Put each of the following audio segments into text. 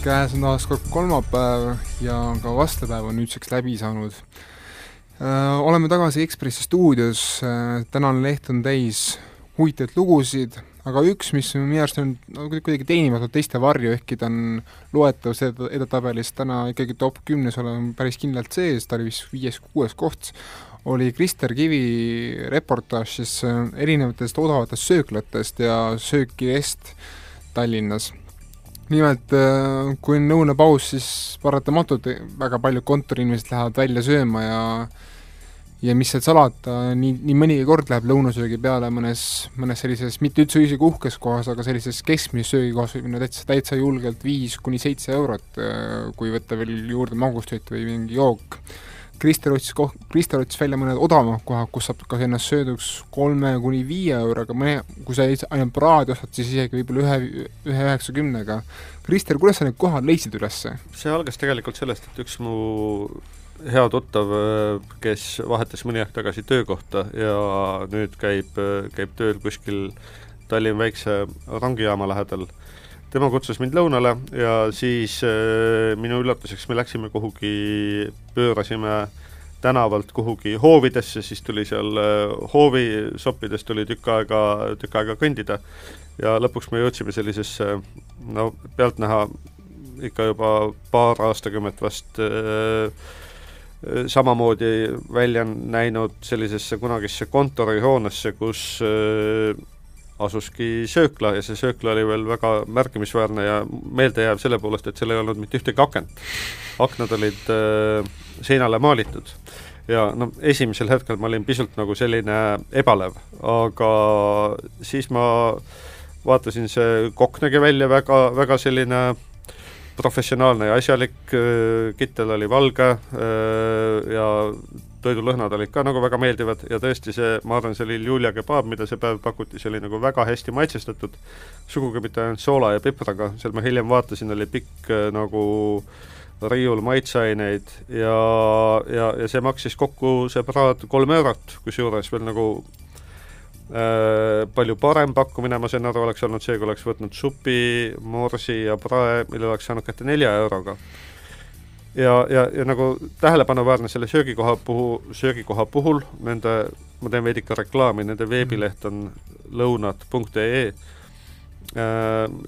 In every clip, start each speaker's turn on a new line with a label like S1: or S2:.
S1: käes on taas kord kolmapäev ja ka vastepäev on nüüdseks läbi saanud. Äh, oleme tagasi Ekspressi stuudios, äh, tänane leht on täis huvitavaid lugusid, aga üks, mis minu arust on kuidagi teenimatult teiste varju, ehkki ta on loetav seda edetabelis täna ikkagi top kümnes olema päris kindlalt sees, ta oli vist viies-kuues koht, oli Krister Kivi reportaaž siis äh, erinevatest odavatest sööklatest ja söökidest Tallinnas nimelt äh, kui on lõunapaus, siis paratamatult väga paljud kontoriinimesed lähevad välja sööma ja ja mis seal salata, nii, nii mõnigi kord läheb lõunasöögi peale mõnes, mõnes sellises, mitte üldse isegi uhkes kohas, aga sellises keskmises söögikohas võib minna täitsa, täitsa julgelt viis kuni seitse eurot, äh, kui võtta veel juurde magustoit või mingi jook Krister otsis koh-, Krister otsis välja mõned odavamad kohad, kus saab ka ennast sööduks kolme kuni viie euroga, mõne, kui sa ainult praadi ostad, siis isegi võib-olla ühe, ühe üheksakümnega. Krister, kuidas sa need kohad leidsid üles?
S2: see algas tegelikult sellest, et üks mu hea tuttav, kes vahetas mõni aeg tagasi töökohta ja nüüd käib, käib tööl kuskil Tallinna väikse rongijaama lähedal tema kutsus mind lõunale ja siis äh, minu üllatuseks me läksime kuhugi, pöörasime tänavalt kuhugi hoovidesse, siis tuli seal äh, hoovisoppides tuli tükk aega, tükk aega kõndida. Ja lõpuks me jõudsime sellisesse no pealtnäha ikka juba paar aastakümmet vast äh, samamoodi välja näinud sellisesse kunagisse kontorihoonesse, kus äh, asuski söökla ja see söökla oli veel väga märkimisväärne ja meeldejääv selle poolest, et seal ei olnud mitte ühtegi akent. aknad olid äh, seinale maalitud ja no esimesel hetkel ma olin pisut nagu selline ebalev, aga siis ma vaatasin, see kokk nägi välja väga, väga selline professionaalne ja asjalik, äh, kittel oli valge äh, ja toidulõhnad olid ka nagu väga meeldivad ja tõesti see, ma arvan, see oli Julia kebaab, mida see päev pakuti, see oli nagu väga hästi maitsestatud, sugugi mitte ainult soola ja pipraga, seal ma hiljem vaatasin, oli pikk äh, nagu riiul maitseaineid ja, ja, ja see maksis kokku, see praad, kolm eurot, kusjuures veel nagu palju parem pakkumine, ma sain aru, oleks olnud see, kui oleks võtnud supi, morsi ja prae, mille oleks saanud kätte nelja euroga. Ja, ja, ja nagu tähelepanuväärne selle söögikoha puhul, söögikoha puhul, nende, ma teen veidike reklaami, nende veebileht on lõunad.ee äh,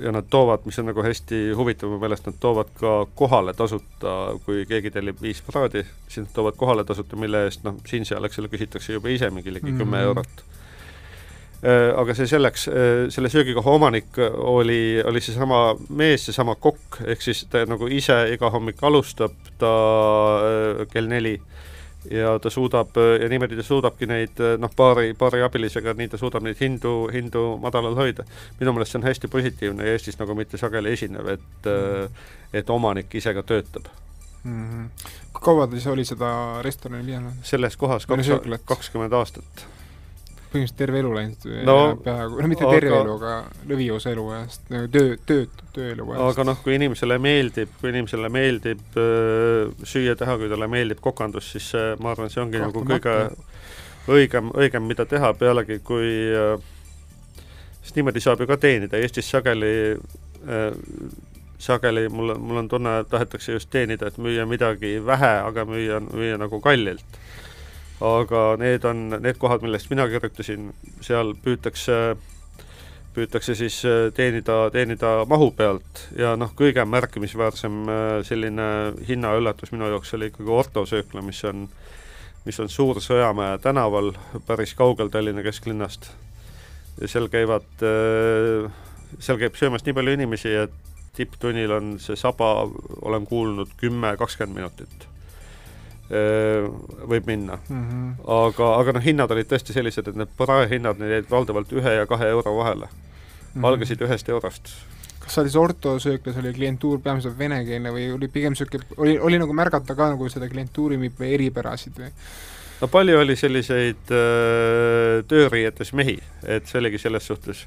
S2: ja nad toovad, mis on nagu hästi huvitav mu meelest, nad toovad ka kohale tasuta, kui keegi tellib viis praadi, siis nad toovad kohale tasuta, mille eest noh, siin-seal, eks ole, küsitakse juba ise mingi ligi kümme mm eurot. Äh, aga see selleks, äh, selle söögikoha omanik oli, oli seesama mees, seesama kokk, ehk siis ta nagu ise iga hommik alustab, ta äh, kell neli ja ta suudab ja niimoodi ta suudabki neid noh, paari, paari abilisega, nii ta suudab neid hindu, hindu madalal hoida. minu meelest see on hästi positiivne ja Eestis nagu mitte sageli esinev, et et omanik ise ka töötab
S1: mm. -hmm. kui kaua ta siis oli seda restorani pidanud?
S2: selles kohas kaks, kakskümmend aastat
S1: põhimõtteliselt terve elu läinud no, peaaegu, no mitte terve aga, elu, aga lõviosa eluajast, nagu töö, tööd, tööeluajast.
S2: aga noh, kui inimesele meeldib, kui inimesele meeldib äh, süüa teha, kui talle meeldib kokandus, siis äh, ma arvan, see ongi nagu kõige õigem, õigem, mida teha, pealegi kui äh, sest niimoodi saab ju ka teenida, Eestis sageli äh, sageli mul, mul on tunne, et tahetakse just teenida, et müüa midagi vähe, aga müüa, müüa nagu kallilt aga need on need kohad, millest mina kirjutasin, seal püütakse püütakse siis äh, teenida, teenida mahu pealt. Ja noh, kõige märkimisväärsem äh, selline hinnaüllatus minu jaoks oli ikkagi Orto söökla, mis on, mis on Suur-Sõjamäe tänaval, päris kaugel Tallinna kesklinnast. ja seal käivad, äh, seal käib söömas nii palju inimesi, et tipptunnil on see saba, olen kuulnud, kümme, kakskümmend minutit võib minna mm. -hmm. aga, aga noh, hinnad olid tõesti sellised, et need parahinnad, need jäid valdavalt ühe ja kahe euro vahele mm. -hmm. algasid ühest eurost.
S1: kas seal siis Orto sööklas oli klientuur peamiselt venekeelne või oli pigem niisugune, oli, oli nagu märgata ka nagu seda klientuuri või eripärasid või?
S2: no palju oli selliseid äh, tööriietes mehi, et see oligi selles suhtes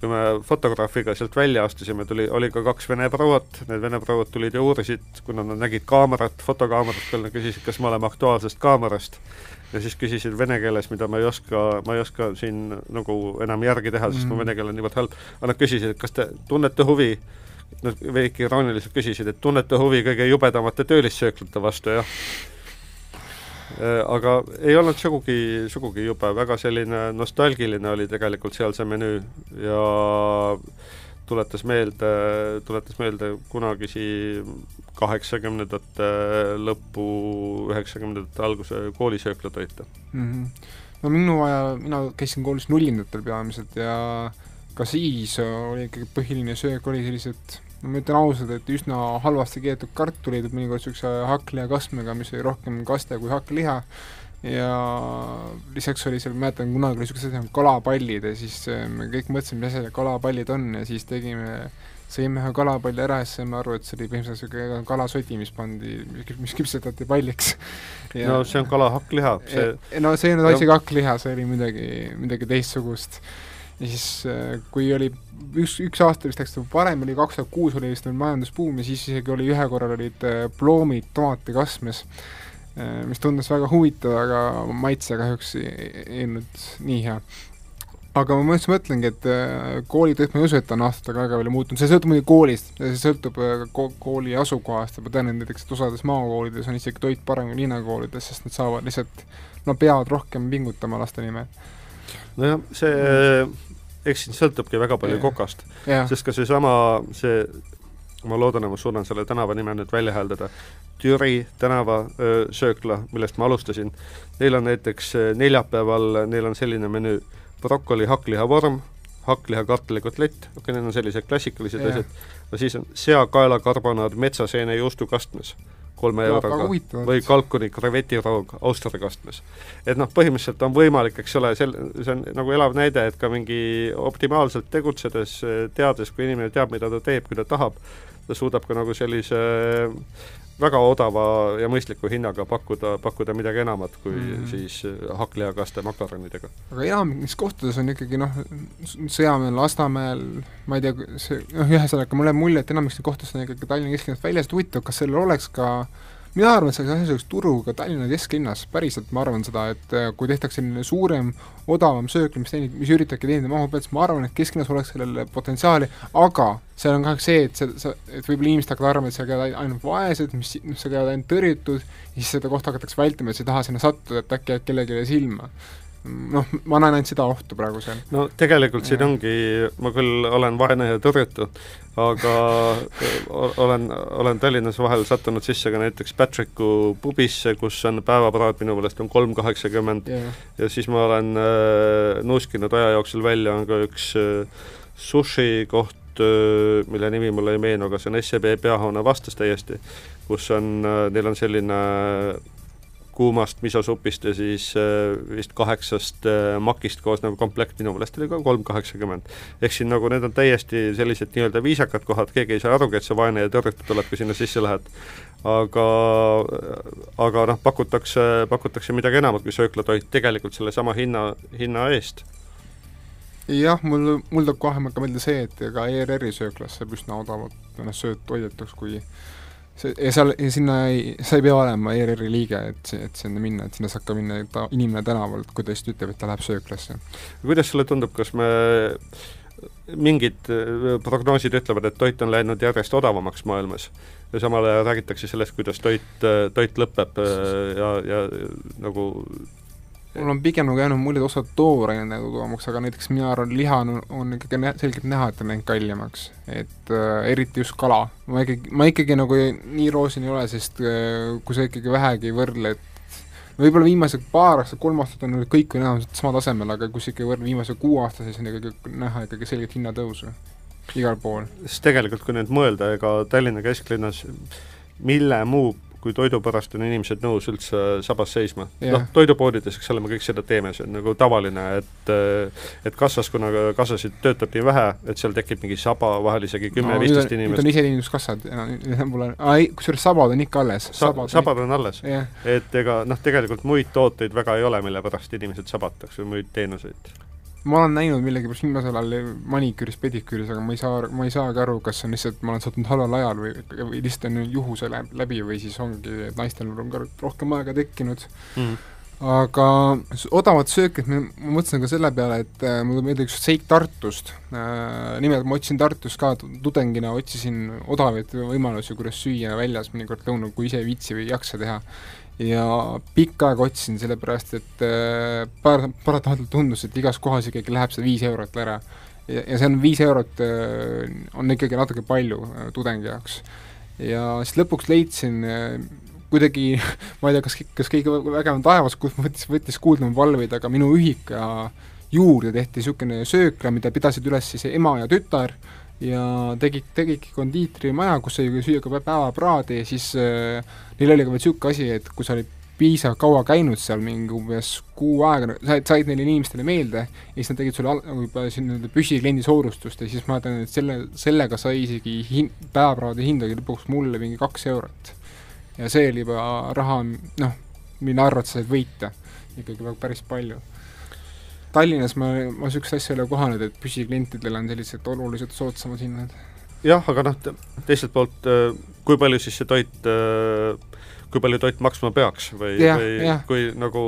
S2: kui me fotograafiga sealt välja astusime, tuli, oli ka kaks vene prouat, need vene prouad tulid ja uurisid, kuna nad nägid kaamerat, fotokaamerat peal, nad küsisid, kas me oleme Aktuaalsest Kaamerast, ja siis küsisid vene keeles, mida ma ei oska, ma ei oska siin nagu enam järgi teha, sest mm. mu vene keel on niivõrd halb, aga nad küsisid, et kas te tunnete huvi? Nad veidi irooniliselt küsisid, et tunnete huvi kõige jubedamate töölissööklate vastu, jah aga ei olnud sugugi, sugugi jube, väga selline nostalgiline oli tegelikult seal see menüü ja tuletas meelde, tuletas meelde kunagisi kaheksakümnendate lõpu, üheksakümnendate alguse koolisööklatoite
S1: mm. -hmm. no minu ajal, mina käisin koolis nullindatel peamiselt ja ka siis oli ikkagi põhiline söök oli sellised ma ütlen ausalt, et üsna halvasti keetud kartulid, mõnikord niisuguse hakkliha-kastmega, mis oli rohkem kaste kui hakkliha, ja lisaks oli seal, mäletan, kunagi oli niisugused asjad nagu kalapallid ja siis äh, me kõik mõtlesime, mis asjad kalapallid on ja siis tegime sõime ühe kalapalli ära ja siis saime aru, et see oli põhimõtteliselt niisugune kalasodi, mis pandi, mis küpsetati palliks.
S2: no see on kala hakkliha, see
S1: no see ei olnud isegi hakkliha, see oli midagi, midagi teistsugust ja siis äh, kui oli üks, üks aasta vist läks parem, oli kaks tuhat kuus oli vist meil majandusbuum ja siis isegi oli ühe korral olid äh, ploomid tomatikasmes, äh, mis tundus väga huvitav, aga maitse kahjuks ei olnud nii hea. aga ma just mõtlengi, et koolitoit, ma ei usu, et ta on aastatega väga palju muutunud, see sõltub muidugi koolist, see sõltub ko-, kooli asukohast. Ja ma tean, et näiteks, et osades maakoolides on isegi toit parem kui linnakoolides, sest nad saavad lihtsalt, no peavad rohkem pingutama laste nimel
S2: nojah, see mm. eks siin sõltubki väga palju kokast, sest ka seesama, see, ma loodan, et ma suudan selle tänava nime nüüd välja hääldada, Türi tänava öö, söökla, millest ma alustasin, neil on näiteks neljapäeval, neil on selline menüü, brokoli hakklihavorm, hakkliha kartulikotlett, okei okay,, need on sellised klassikalised asjad, no siis on seakaelakarbonaad metsaseene juustukastmes kolme ja, euroga või kalkuni krevetiroog Austria kastmes. et noh, põhimõtteliselt on võimalik, eks ole, sel-, see on nagu elav näide, et ka mingi optimaalselt tegutsedes, teades, kui inimene teab, mida ta teeb, kui ta tahab, ta suudab ka nagu sellise väga odava ja mõistliku hinnaga pakkuda, pakkuda midagi enamat kui mm. siis hakklihakaste makaronidega.
S1: aga enamikes kohtades on ikkagi noh, Sõjamäel, Lasnamäel, ma ei tea, see noh, ühesõnaga mulle jääb mulje, et enamikes kohtades on ikkagi Tallinna kesklinnast väljas, et huvitav, kas sellel oleks ka mina arvan, et see oleks turu ka Tallinna kesklinnas, päriselt ma arvan seda, et äh, kui tehtaks selline suurem, odavam söök, mis teenib, mis üritabki teenida mahu pealt, siis ma arvan, et kesklinnas oleks sellele potentsiaali, aga seal on kahjuks see, et see, sa, et võib-olla inimesed hakkavad arvama, et seal käivad ainult vaesed, mis, noh, seal käivad ainult tõrjutud, ja siis seda kohta hakatakse vältima, et sa ei taha sinna sattuda, et äkki jääd kellelegi silma noh, ma näen ainult seda ohtu praegu seal.
S2: no tegelikult siin ongi, ma küll olen vaene ja tõrjutu, aga olen, olen Tallinnas vahel sattunud sisse ka näiteks Patricku pubisse, kus on päevapraad minu meelest on kolm kaheksakümmend. Ja siis ma olen äh, nuuskinud aja jooksul välja, on ka üks äh, sushi koht äh,, mille nimi mulle ei meenu, aga see on SEB peahoone vastas täiesti, kus on äh,, neil on selline kuumast misosupist ja siis äh, vist kaheksast äh, makist koosnev komplekt, minu meelest oli ka kolm kaheksakümmend. ehk siin nagu need on täiesti sellised nii-öelda viisakad kohad, keegi ei saa arugi, et sa vaene ja tõrjutud oled, kui sinna sisse lähed. aga, aga noh, pakutakse, pakutakse midagi enamat kui sööklatoit tegelikult sellesama hinna, hinna eest
S1: jah, mul, mul tuleb kohe meelde see, et ega ERR-i sööklas saab üsna odavalt ennast sööt toidetuks, kui see, ja seal, ja sinna ei, sa ei pea olema ERR-i liige, et, et sinna minna, et sinna saab ka minna ta, inimene tänavalt, kui ta just ütleb, et ta läheb sööklasse.
S2: kuidas sulle tundub, kas me mingid äh, prognoosid ütlevad, et toit on läinud järjest odavamaks maailmas ja samal ajal räägitakse sellest, kuidas toit, äh, toit lõpeb äh, ja, ja nagu
S1: mul on pigem nagu jäänud mulje, et osad tooraineid nagu toomaks, aga näiteks mina arvan, liha on, on ikkagi selgelt näha, et on läinud kallimaks. et äh, eriti just kala. ma ikkagi, ma ikkagi nagu nii roosine ei ole, sest äh, kui sa ikkagi vähegi võrdled võib-olla viimased paar aastat, kolm aastat on kõik on enam-vähem sama tasemel, aga kui sa ikkagi võrdled viimase kuu aasta, siis on ikkagi näha ikkagi selget hinnatõusu igal pool.
S2: sest tegelikult, kui nüüd mõelda, ega Tallinna kesklinnas mille muu kui toidu pärast on inimesed nõus üldse sabas seisma. Yeah.. noh, toidupoodides, eks ole, me kõik seda teeme, see on nagu tavaline, et et kassas, kuna kassasid töötab nii vähe, et seal tekib mingi saba, vahel isegi kümme-viisteist no, inimest.
S1: nüüd on iseteeninduskassad, mul on, kusjuures sabad on ikka alles.
S2: Sa. sabad, sabad on alles. Yeah.. et ega noh, tegelikult muid tooteid väga ei ole, mille pärast inimesed sabatakse, muid teenuseid
S1: ma olen näinud millegipärast viimasel ajal maniküüris, pediküüris, aga ma ei saa, ma ei saagi aru, kas on lihtsalt, ma olen sattunud halval ajal või, või lihtsalt on juhuse läbi või siis ongi, et naistel on rohkem aega tekkinud. Mm.. aga odavat sööki, et ma mõtlesin ka selle peale, et äh, mulle meeldib üks seik Tartust. Äh,, nimelt ma otsin Tartus ka tudengina, otsisin odavaid võimalusi, kuidas süüa väljas mõnikord lõunal, kui ise ei viitsi või ei jaksa teha. Ja pikka aega otsisin, sellepärast et äh, paar, paratamatult tundus, et igas kohas ikkagi läheb see viis eurot ära. ja, ja see on viis eurot äh,, on ikkagi natuke palju äh, tudengi jaoks. ja siis lõpuks leidsin kuidagi, ma ei tea, kas, kas kõige vägevam taevas, kus võttis, võttis kuulda mu palveid, aga minu ühika juurde tehti niisugune söökla, mida pidasid üles siis ema ja tütar ja tegid, tegidki kondiitrimaja, kus sai süüa ka päevapraadi ja siis äh, neil oli ka veel niisugune asi, et kui sa olid piisavalt kaua käinud seal, mingi umbes kuu aega, said, said neile inimestele meelde ja siis nad tegid sulle juba siin nii-öelda püsikliendi soodustust ja siis ma mäletan, et selle, sellega sai isegi hin-, päevapraadi hind oli lõpuks mulle mingi kaks eurot ja see oli juba raha, noh, mille arvelt sa said võita ikkagi väga päris palju. Tallinnas ma, ma niisugust asja ei ole kohanud, et püsiklientidel on sellised oluliselt soodsamad hinnad.
S2: jah, aga noh, teiselt poolt, äh, kui palju siis see toit äh, kui palju toit maksma peaks või, või ja. kui nagu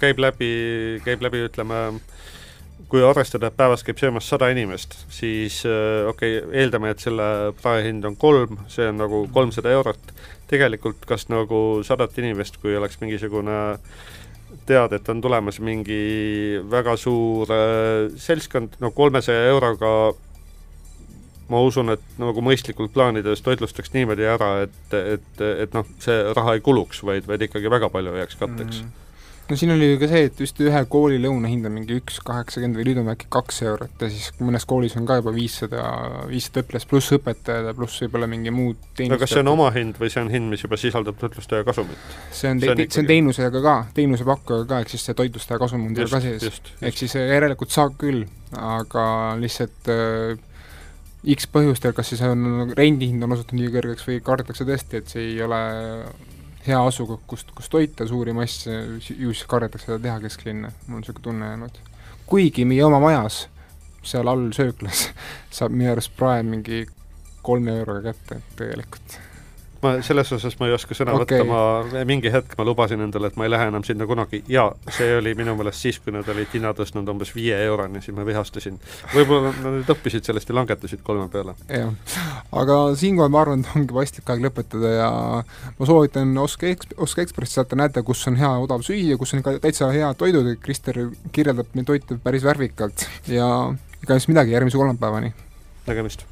S2: käib läbi, käib läbi, ütleme, kui arvestada, et päevas käib söömas sada inimest, siis äh, okei okay,, eeldame, et selle praehind on kolm, see on nagu kolmsada eurot, tegelikult kas nagu sadat inimest, kui oleks mingisugune teada, et on tulemas mingi väga suur äh, seltskond, no kolmesaja euroga ma usun, et nagu mõistlikult plaanides toitlustaks niimoodi ära, et, et, et noh, see raha ei kuluks, vaid, vaid ikkagi väga palju jääks katteks. Mm
S1: no siin oli ju ka see, et just ühe kooli lõuna hind on mingi üks kaheksakümmend või nüüd on äkki kaks eurot ja siis mõnes koolis on ka juba viissada, viissada õpilast pluss õpetajad ja pluss võib-olla mingi muud
S2: no kas see on omahind või see on hind, mis juba sisaldab toitlustaja kasumit?
S1: see on, see on, see on teenusega ka, teenusepakkujaga ka, ehk siis see toitlustaja kasum on teil ka sees. ehk siis järelikult saab küll, aga lihtsalt äh, X põhjustel, kas siis on rendihind on osutunud nii kõrgeks või kardetakse tõesti, et see ei ole hea asukoht, kust, kus toita suuri masse, ju siis kardetakse seda teha kesklinna, mul on niisugune tunne jäänud. kuigi meie oma majas, seal all sööklas, saab minu arust prae mingi kolme euroga kätte tegelikult
S2: ma selles osas ma ei oska sõna okay. võtta, ma mingi hetk ma lubasin endale, et ma ei lähe enam sinna kunagi ja see oli minu meelest siis, kui nad olid hinna tõstnud umbes viie euroni, siis ma vihastasin. võib-olla nad nüüd õppisid sellest ja langetasid kolme peale.
S1: jah, aga siinkohal ma arvan, et ongi paslik aeg lõpetada ja ma soovitan Oska Eks-, Oska Ekspressi sealt te näete, kus on hea odav süüa, kus on ka täitsa head toidud, Krister kirjeldab neid toite päris värvikalt ja ega siis midagi, järgmise kolmapäevani!
S2: nägemist!